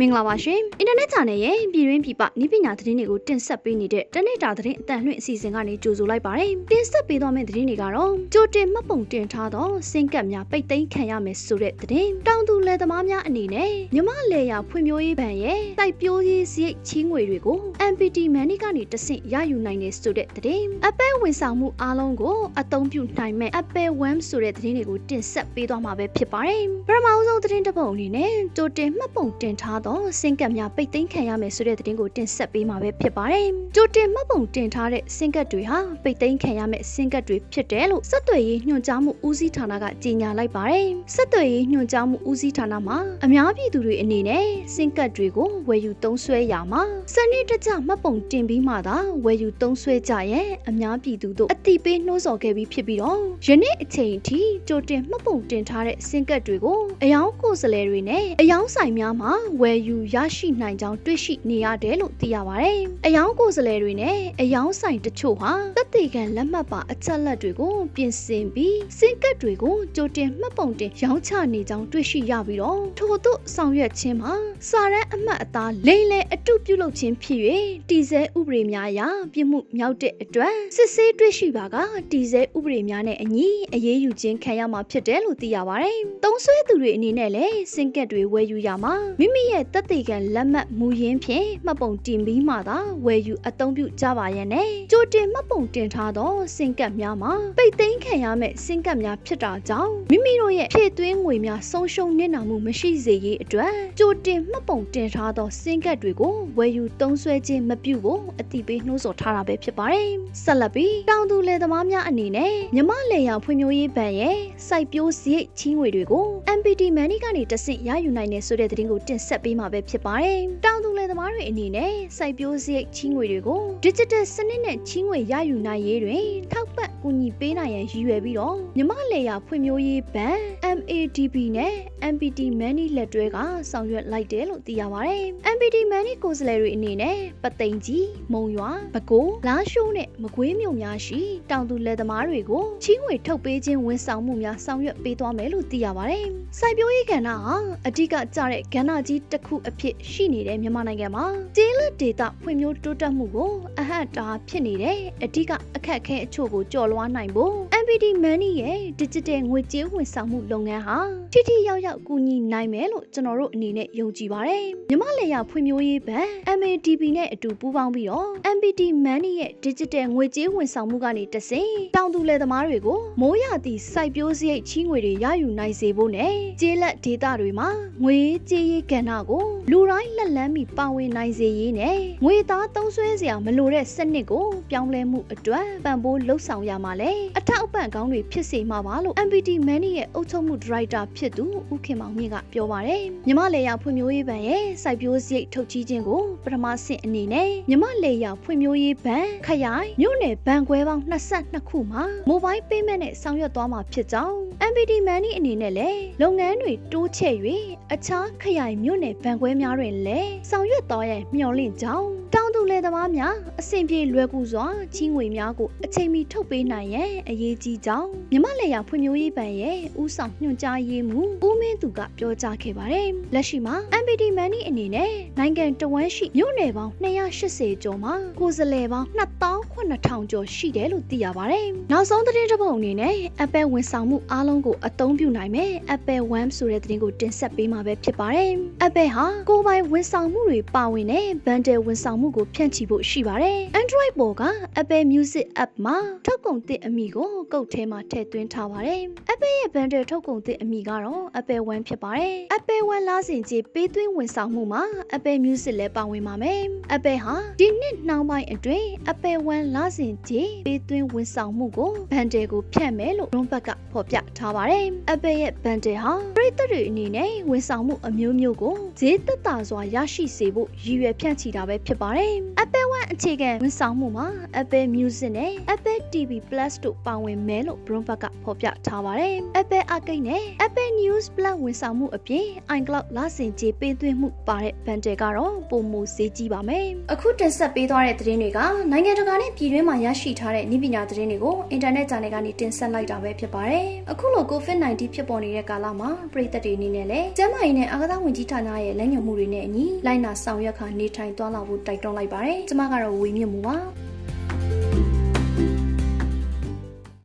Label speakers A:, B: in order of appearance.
A: မင်္ဂလာပါရှင်အင်တာနက် channel ရဲ့ပြည်တွင်းပြည်ပနည်းပညာသတင်းတွေကိုတင်ဆက်ပေးနေတဲ့တနေ့တာသတင်းအတန်လွှင့်အစီအစဉ်ကနေကြိုဆိုလိုက်ပါတယ်တင်ဆက်ပေးသွားမယ့်သတင်းတွေကတော့ကြိုတင်မှတ်ပုံတင်ထားသောစင်ကပ်များပိတ်သိမ်းခံရမယ်ဆိုတဲ့သတင်းတောင်သူလယ်သမားများအနေနဲ့မြမလယ်ယာဖွံ့ဖြိုးရေးဘဏ်ရဲ့တိုက်ပြိုးရေးစရိတ်ချီးငွေတွေကို MPT Money ကနေတဆင့်ရယူနိုင်တယ်ဆိုတဲ့သတင်းအပဲဝန်ဆောင်မှုအားလုံးကိုအသုံးပြုနိုင်မဲ့အပဲ WAM ဆိုတဲ့သတင်းတွေကိုတင်ဆက်ပေးသွားမှာပဲဖြစ်ပါတယ်ပထမအဆုံးသတင်းတစ်ပုဒ်အနေနဲ့ကြိုတင်မှတ်ပုံတင်ထားသောစင်ကပ်များပိတ်သိမ်းခံရမယ်ဆိုတဲ့သတင်းကိုတင်ဆက်ပေးမှာပဲဖြစ်ပါတယ်။ကြိုတင်မှတ်ပုံတင်ထားတဲ့စင်ကပ်တွေဟာပိတ်သိမ်းခံရမယ့်စင်ကပ်တွေဖြစ်တယ်လို့စက်သွေးရေးညွှန်ကြားမှုဦးစီးဌာနကကြေညာလိုက်ပါတယ်။စက်သွေးရေးညွှန်ကြားမှုဦးစီးဌာနမှာအများပြည်သူတွေအနေနဲ့စင်ကပ်တွေကိုဝယ်ယူသုံးစွဲရမှာစနစ်တကျမှတ်ပုံတင်ပြီးမှသာဝယ်ယူသုံးစွဲကြရဲ့အများပြည်သူတို့အတိပေးနှိုးဆော်ခဲ့ပြီးဖြစ်ပြီးတော့ယနေ့အချိန်အထိကြိုတင်မှတ်ပုံတင်ထားတဲ့စင်ကပ်တွေကိုအယောင်ကိုယ်စားလှယ်တွေနဲ့အယောင်ဆိုင်များမှာဝယ်ယူရရှိနိုင်ကြောင်းတွေ့ရှိနေရတယ်လို့သိရပါတယ်။အယောင်ကိုယ်စားလှယ်တွေနဲ့အယောင်ဆိုင်တချို့ဟာသက်သေခံလက်မှတ်ပါအချက်လက်တွေကိုပြင်ဆင်ပြီးစင်ကပ်တွေကိုကြိုတင်မှတ်ပုံတင်ရောင်းချနေကြောင်းတွေ့ရှိရပြီးတော့ထို့သို့ဆောင်ရွက်ခြင်းမှာစာရန်အမှတ်အသားလိမ့်လဲအတုပြုလုပ်ခြင်းဖြစ်၍တည်ဆဲဥပဒေများအရပြစ်မှုမြောက်တဲ့အတွက်စစ်ဆေးတွေ့ရှိပါကတည်ဆဲဥပဒေများနဲ့အညီအရေးယူခြင်းခံရမှာဖြစ်တယ်လို့သိရပါတယ်။သုံးဆွဲသူတွေအနေနဲ့လည်းစင်ကက်တွေဝယ်ယူရမှာမိမိရဲ့တက်သေးခံလက်မှတ်မူရင်းဖြင့်မှတ်ပုံတင်ပြီးမှသာဝယ်ယူအသုံးပြုကြပါရဲ့နဲ့ကြိုတင်မှတ်ပုံတင်ထားသောစင်ကက်များမှာပိတ်သိမ်းခံရမယ့်စင်ကက်များဖြစ်တာကြောင့်မိမိတို့ရဲ့ဖြည့်သွင်းငွေများဆုံးရှုံးနစ်နာမှုမရှိစေရေးအတွက်ကြိုတင်မှတ်ပုံတင်ထားသောစင်ကက်တွေကိုဝယ်ယူသုံးစွဲခြင်းမပြုဖို့အတိပေးနှိုးဆော်ထားတာပဲဖြစ်ပါတယ်။ဆက်လက်ပြီးတောင်သူလယ်သမားများအနေနဲ့မြမလယ်ယာဖွံ့ဖြိုးရေးဘဏ်ရဲ့စိုက်ပျိုးစရိတ်ချီးငွေတွေကို MPT Money ကနေတဆင့်ရယူနိုင်တယ်ဆိုတဲ့သတင်းကိုတင်ဆက်ပေးမှာပဲဖြစ်ပါတယ်။တောင်သူလယ်သမားတွေအနေနဲ့စိုက်ပျိုးစရိတ်ချီးငွေတွေကို Digital စနစ်နဲ့ချီးငွေရယူနိုင်ရေးတွင်ထောက်ပံ့ကူညီပေးနိုင်ရန်ရည်ရွယ်ပြီးတော့မြမလယ်ယာဖွံ့ဖြိုးရေးဘဏ် MADB နဲ့ MPT Money လက်တွဲကဆောင်ရွက်လိုက်တယ်လို့သိရပါတယ်။ MPT Money ကိုယ်စားလှယ်တွေအနေနဲ့ပသိမ်ကြီးမုံရွာပဲခူးလာရှိုးနဲ့မကွေးမြို့များရှိတောင်သူလယ်သမားတွေကိုချီးငွေထုတ်ပေးခြင်းဝန်ဆောင်မှုများဆောင်ရွက်ပေးသွားမယ်လို့သိရပါတယ်။စိုက်ပျိုးရေးကဏ္ဍဟာအဓိကကျတဲ့ကဏ္ဍကြီးတစ်ခုအဖြစ်ရှိနေတဲ့မြန်မာနိုင်ငံမှာကျေးလက်ဒေသဖွံ့ဖြိုးတိုးတက်မှုကိုအဟန့်တာဖြစ်နေတဲ့အဓိကအခက်အခဲအချို့ကိုကျော်လွှားနိုင်ဖို့ MPT Money ရဲ့ Digital ငွေကြေးဝန်ဆောင်မှုလုပ်ငန်းဟာထိထိရောက်ရောက်ကူညီနိုင်မယ်လို့ကျွန်တော်တို့အနေနဲ့ယုံကြည်ပါတယ်။မြမလေယာဖွံ့ဖြိုးရေးဘဏ် MADB နဲ့အတူပူးပေါင်းပြီးတော့ MPT Money ရဲ့ Digital ငွေကြေးဝန်ဆောင်မှုကနေတဆင့်တောင်သူလယ်သမားတွေကိုမိုးရသည့်စိုက်ပျိုးစရိတ်ချီးငွေတွေရယူနိုင်စေဖို့နဲ့ကျေးလက်ဒေသတွေမှာငွေကြေးရေးကဏ္ဍကိုလူတိုင်းလက်လန်းမီပါဝင်နိုင်စေရေးနဲ့ငွေသားသုံးစွဲစရာမလိုတဲ့စနစ်ကိုပြောင်းလဲမှုအတွက်ပံ့ပိုးလှုပ်ဆောင်ရမှာလဲအထောက်အပံ့ကောင်းတွေဖြစ်စေမှာပါလို့ MPT Money ရဲ့အုပ်ချုပ်မှုဒါရိုက်တာဖြစ်သူဦးခင်မောင်မြင့်ကပြောပါတယ်မြမလေယာဖွံ့ဖြိုးရေးဘဏ်ရဲ့စိုက်ပျိုးစရိတ်ထုတ်ချီးခြင်းကိုပထမဆင့်အနေနဲ့မြမလေယာဖွံ့ဖြိုးရေးဘဏ်ခရိုင်မြို့နယ်ဘဏ်ခွဲပေါင်း22ခုမှာ Mobile Payment နဲ့ဆောင်ရွက်သွားမှာဖြစ်ကြောင်း MPT Money အနေနဲ့လည်းလုပ်ငန်းတွေတိုးချဲ့၍အခြားခရိုင်မြို့နယ်ဘဏ်ခွဲများတွင်လည်းဆောင်ရွက်သွားရန်မျှော်လင့်ကြောင်းတောင်သူလယ်သမားများအဆင်ပြေလွယ်ကူစွာချီးငွေများကိုအချိန်မီထုတ်ပေးနိုင်ရန်အရေးကြီးကြောင်းမြမလယ်ယာဖွံ့ဖြိုးရေးဘဏ်ရဲ့ဦးဆောင်ညွှန်ကြားရေးမှူးဦးမင်းသူကပြောကြားခဲ့ပါတယ်။လက်ရှိမှာ MPT Money အနေနဲ့နိုင်ငံတော်ဝန်ရှိမြို့နယ်ပေါင်း280ကျော်မှာကိုယ်စားလှယ်ပေါင်း28000ကျော်ရှိတယ်လို့သိရပါတယ်။နောက်ဆုံးသတင်းတစ်ပုဒ်အနေနဲ့ Apple ဝန်ဆောင်မှုအားလုံးကိုအသုံးပြုနိုင်မယ် Apple One ဆိုတဲ့သတင်းကိုတင်ဆက်ပေးမှာပဲဖြစ်ပါတယ်။ Apple ဟာကိုယ်ပိုင်ဝန်ဆောင်မှုတွေပါဝင်တဲ့ bundle ဝန်ဆောင်မှုကိုဖြန့်ချိဖို့ရှိပါတယ်။ Android ပေါ်က Apple Music App မှာထုတ်ကုန်သစ်အမည်ကိုကုတ်ထဲမှာထည့်သွင်းထားပါတယ်။ Apple ရဲ့ bundle ထုတ်ကုန်သစ်အမည်ကတော့ Apple One ဖြစ်ပါတယ်။ Apple One လာစဉ်ကြီးပေးသွင်းဝန်ဆောင်မှုမှာ Apple Music လည်းပါဝင်ပါမယ်။ Apple ဟာဒီနှစ်နှောင်းပိုင်းအတွင်း Apple One လာစဉ်ကြီးပေးသွင်းဝန်ဆောင်မှုကို bundle ကိုဖြန့်မယ်လို့ Bloomberg ကဖော်ပြထားပါတယ်။ Apple ရဲ့ bundle ဟာပရိသတ်တွေအနေနဲ့ဝန်ဆောင်မှုအမျိုးမျိုးကိုဈေးသက်သာစွာရရှိစေဖို့ရည်ရွယ်ဖြန့်ချီတာပဲဖြစ်ပါတယ်။ Apple One အခြေခံဝန်ဆောင်မှုမှာ Apple Music နဲ့ Apple TV Plus တို့ပါဝင်မယ်လို့ Bloomberg ကဖော်ပြထားပါတယ်။ Apple Arcade နဲ့ Apple News Plus ဝန်ဆောင်မှုအပြင် iCloud လဆင်ကြေးပေးသွင်းမှုပါတဲ့ bundle ကတော့ပုံမူဈေးကြီးပါမယ်။အခုတင်ဆက်ပေးသွားတဲ့သတင်းတွေကနိုင်ငံတကာနဲ့ပြည်တွင်းမှာရရှိထားတဲ့နည်းပညာသတင်းတွေကိုအင်တာနက်ဂျာနယ်ကနေတင်ဆက်လိုက်တာပဲဖြစ်ပါတယ်။အခုလို COVID-19 ဖြစ်ပေါ်နေတဲ့ကာလမှာပြည်သက်တွေအနေနဲ့လည်းကျန်းမာရေးနဲ့အာကစားဝန်ကြီးဌာနရဲ့လမ်းညွှန်မှုတွေနဲ့အညီလိုက်နာဆောင်ရွက်ခါနေထိုင်သွားလာဖို့တိုက်တွန်းလိုက်ပါတယ်။ကျွန်မကတော့ဝေမြင့်မှုပါ။